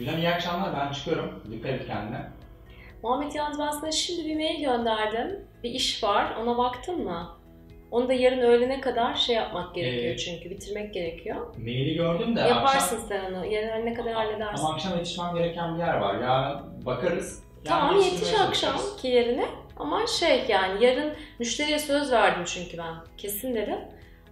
Gülen iyi akşamlar ben çıkıyorum. Dikkat et kendine. Muhammed yalnız ben sana şimdi bir mail gönderdim. Bir iş var ona baktın mı? Onu da yarın öğlene kadar şey yapmak gerekiyor Ee, çünkü bitirmek gerekiyor. Maili gördüm de Yaparsın akşam... sen onu. Yarın öğlene kadar halledersin. Ama akşam yetişmem gereken bir yer var. Yarın bakarız. Tamam yetiş akşam ki yerine. Ama şey yani yarın müşteriye söz verdim çünkü ben. Kesin dedim.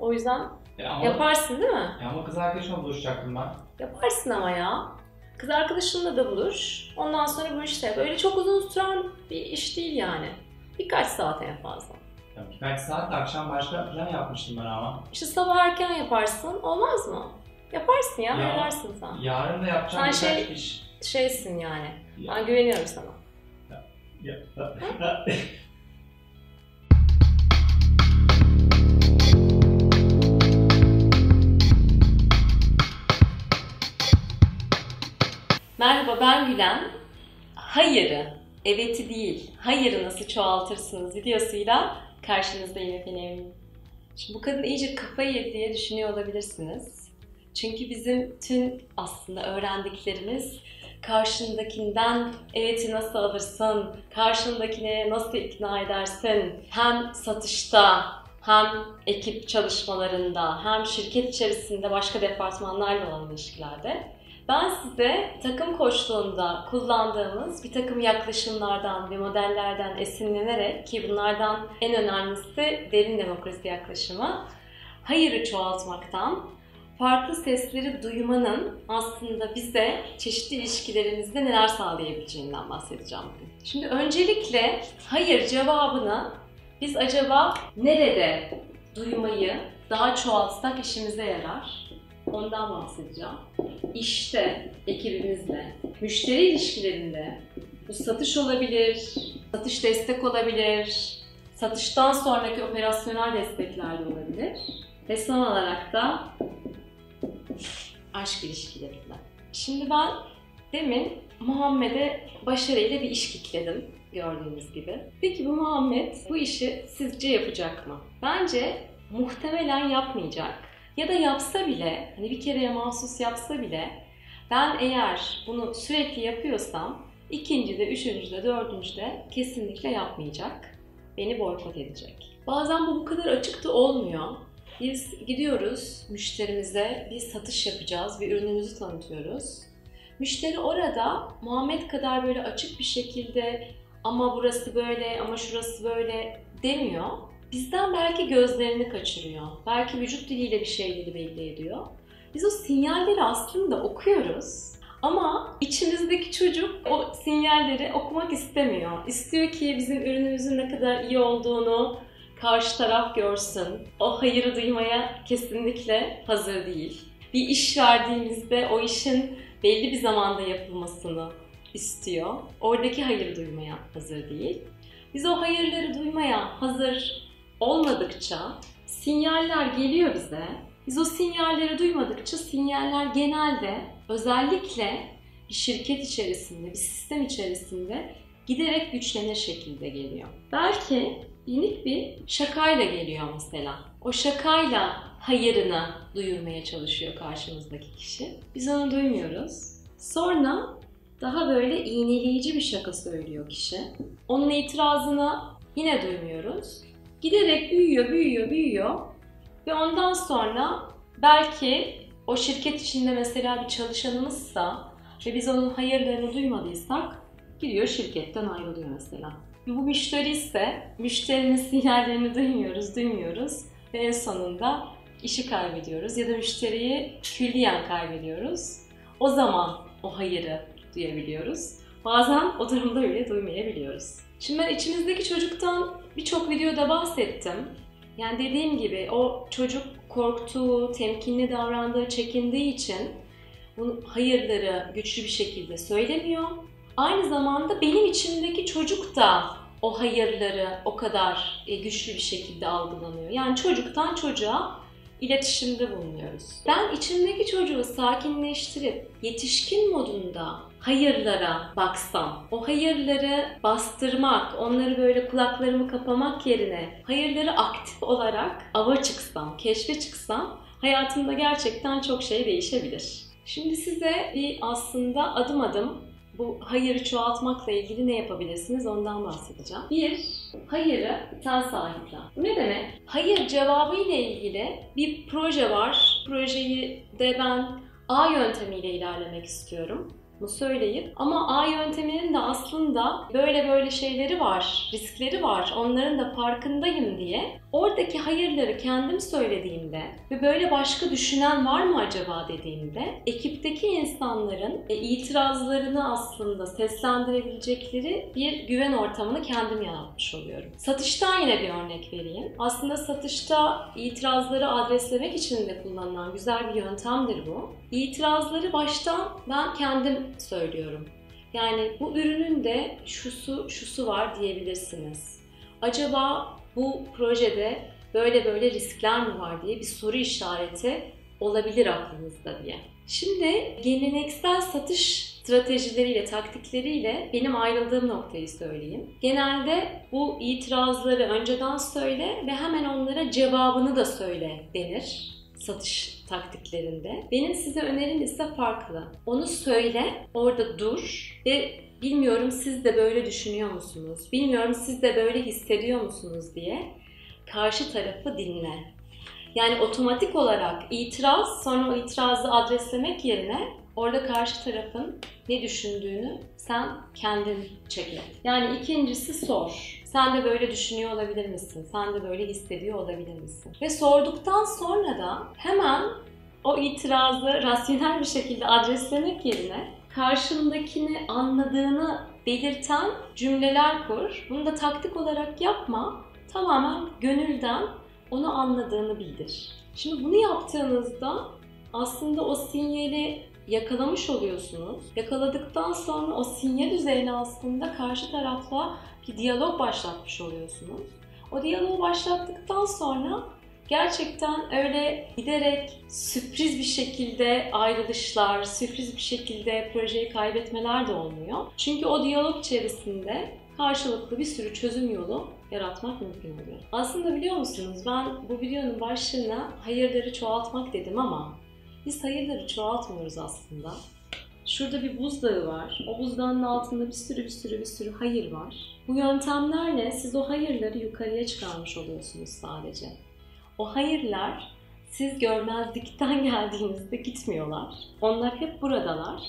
O yüzden E ama, yaparsın değil mi? e ama kız arkadaşımla buluşacaktım ben. Yaparsın ama ya. Kız arkadaşınla da buluş. Ondan sonra bu işte böyle çok uzun süren bir iş değil yani. Birkaç saate en fazla. Ya Birkaç saat akşam başka plan yapmıştım ben ama. İşte sabah erken yaparsın. Olmaz mı? Yaparsın ya, Ya. edersin sen. Yarın da yapacağım Sen şey- iş. Şeysin yani. Ya- Ben güveniyorum sana. ya- Merhaba ben Gülen. Hayırı, eveti değil, hayırı nasıl çoğaltırsınız videosuyla karşınızdayım efendim. Şimdi bu kadın iyice kafayı yedi diye düşünüyor olabilirsiniz. Çünkü bizim tüm aslında öğrendiklerimiz karşındakinden eveti nasıl alırsın, karşındakine nasıl ikna edersin, hem satışta hem ekip çalışmalarında hem şirket içerisinde başka departmanlarla olan ilişkilerde ben size takım koçluğunda kullandığımız bir takım yaklaşımlardan ve modellerden esinlenerek ki bunlardan en önemlisi derin demokrasi yaklaşımı hayırı çoğaltmaktan farklı sesleri duymanın aslında bize çeşitli ilişkilerimizde neler sağlayabileceğinden bahsedeceğim bugün. Şimdi öncelikle hayır cevabını biz acaba nerede duymayı daha çoğaltsak işimize yarar? Ondan bahsedeceğim. İşte ekibimizle, müşteri ilişkilerinde bu satış olabilir, satış destek olabilir, satıştan sonraki operasyonel destekler de olabilir. Ve son olarak da aşk ilişkilerinde. Şimdi ben demin Muhammed'e başarıyla bir iş kitledim gördüğünüz gibi. Peki bu Muhammed bu işi sizce yapacak mı? Bence muhtemelen yapmayacak. Ya da yapsa bile, hani bir kereye mahsus yapsa bile ben eğer bunu sürekli yapıyorsam ikincide, üçüncüde, dördüncüde kesinlikle yapmayacak. Beni boykot edecek. Bazen bu bu kadar açık da olmuyor. Biz gidiyoruz müşterimize bir satış yapacağız, bir ürünümüzü tanıtıyoruz. Müşteri orada Muhammed kadar böyle açık bir şekilde ama burası böyle ama şurası böyle demiyor. Bizden belki gözlerini kaçırıyor. Belki vücut diliyle bir şeyleri belli ediyor. Biz o sinyalleri aslında okuyoruz. Ama içimizdeki çocuk o sinyalleri okumak istemiyor. İstiyor ki bizim ürünümüzün ne kadar iyi olduğunu karşı taraf görsün. O hayırı duymaya kesinlikle hazır değil. Bir iş verdiğimizde o işin belli bir zamanda yapılmasını istiyor. Oradaki hayırı duymaya hazır değil. Biz o hayırları duymaya hazır olmadıkça sinyaller geliyor bize. Biz o sinyalleri duymadıkça sinyaller genelde özellikle bir şirket içerisinde, bir sistem içerisinde giderek güçlenir şekilde geliyor. Belki minik bir şakayla geliyor mesela. O şakayla hayırını duyurmaya çalışıyor karşımızdaki kişi. Biz onu duymuyoruz. Sonra daha böyle iğneleyici bir şaka söylüyor kişi. Onun itirazını yine duymuyoruz. Giderek büyüyor, büyüyor, büyüyor ve ondan sonra belki o şirket içinde mesela bir çalışanımızsa ve biz onun hayırlarını duymadıysak gidiyor şirketten ayrılıyor mesela. Bu müşteri ise müşterinin sinyallerini duymuyoruz, duymuyoruz ve en sonunda işi kaybediyoruz ya da müşteriyi külliyen kaybediyoruz. O zaman o hayırı duyabiliyoruz. Bazen o durumda bile duymayabiliyoruz. Şimdi ben içimizdeki çocuktan birçok videoda bahsettim. Yani dediğim gibi o çocuk korktuğu, temkinli davrandığı, çekindiği için bu hayırları güçlü bir şekilde söylemiyor. Aynı zamanda benim içimdeki çocuk da o hayırları o kadar e, güçlü bir şekilde algılamıyor. Yani çocuktan çocuğa iletişimde bulunuyoruz. Ben içimdeki çocuğu sakinleştirip yetişkin modunda hayırlara baksam, o hayırları bastırmak, onları böyle kulaklarımı kapamak yerine hayırları aktif olarak ava çıksam, keşfe çıksam hayatımda gerçekten çok şey değişebilir. Şimdi size bir aslında adım adım bu hayırı çoğaltmakla ilgili ne yapabilirsiniz ondan bahsedeceğim. Bir, hayırı sen sahiplen. Bu ne demek? Hayır cevabı ile ilgili bir proje var. Projeyi de ben A yöntemiyle ilerlemek istiyorum. Bu söyleyip ama A yönteminin de aslında böyle böyle şeyleri var, riskleri var, onların da farkındayım diye oradaki hayırları kendim söylediğimde ve böyle başka düşünen var mı acaba dediğimde ekipteki insanların e, itirazlarını aslında seslendirebilecekleri bir güven ortamını kendim yaratmış oluyorum. Satıştan yine bir örnek vereyim. Aslında satışta itirazları adreslemek için de kullanılan güzel bir yöntemdir bu. İtirazları baştan ben kendim söylüyorum. Yani bu ürünün de şusu şusu var diyebilirsiniz. Acaba bu projede böyle böyle riskler mi var diye bir soru işareti olabilir aklınızda diye. Şimdi geleneksel satış stratejileriyle, taktikleriyle benim ayrıldığım noktayı söyleyeyim. Genelde bu itirazları önceden söyle ve hemen onlara cevabını da söyle denir satış taktiklerinde. Benim size önerim ise farklı. Onu söyle, orada dur ve bilmiyorum siz de böyle düşünüyor musunuz? Bilmiyorum siz de böyle hissediyor musunuz diye karşı tarafı dinle. Yani otomatik olarak itiraz, sonra o itirazı adreslemek yerine orada karşı tarafın ne düşündüğünü sen kendin çekle. Yani ikincisi sor. Sen de böyle düşünüyor olabilir misin? Sen de böyle hissediyor olabilir misin? Ve sorduktan sonra da hemen o itirazı rasyonel bir şekilde adreslemek yerine karşındakini anladığını belirten cümleler kur. Bunu da taktik olarak yapma. Tamamen gönülden onu anladığını bildir. Şimdi bunu yaptığınızda aslında o sinyali yakalamış oluyorsunuz. Yakaladıktan sonra o sinyal üzerine aslında karşı tarafla bir diyalog başlatmış oluyorsunuz. O diyalogu başlattıktan sonra gerçekten öyle giderek sürpriz bir şekilde ayrılışlar, sürpriz bir şekilde projeyi kaybetmeler de olmuyor. Çünkü o diyalog içerisinde karşılıklı bir sürü çözüm yolu yaratmak mümkün oluyor. Aslında biliyor musunuz ben bu videonun başlığına hayırları çoğaltmak dedim ama biz hayırları çoğaltmıyoruz aslında. Şurada bir buzdağı var. O buzdağının altında bir sürü bir sürü bir sürü hayır var. Bu yöntemlerle siz o hayırları yukarıya çıkarmış oluyorsunuz sadece. O hayırlar siz görmezlikten geldiğinizde gitmiyorlar. Onlar hep buradalar.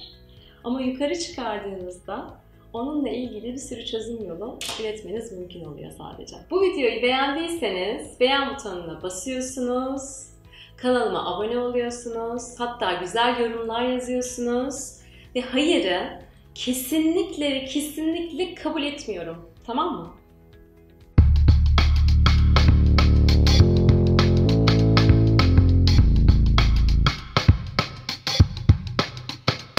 Ama yukarı çıkardığınızda onunla ilgili bir sürü çözüm yolu üretmeniz mümkün oluyor sadece. Bu videoyu beğendiyseniz beğen butonuna basıyorsunuz. Kanalıma abone oluyorsunuz. Hatta güzel yorumlar yazıyorsunuz. Ve hayırı kesinlikle kesinlikle kabul etmiyorum. Tamam mı?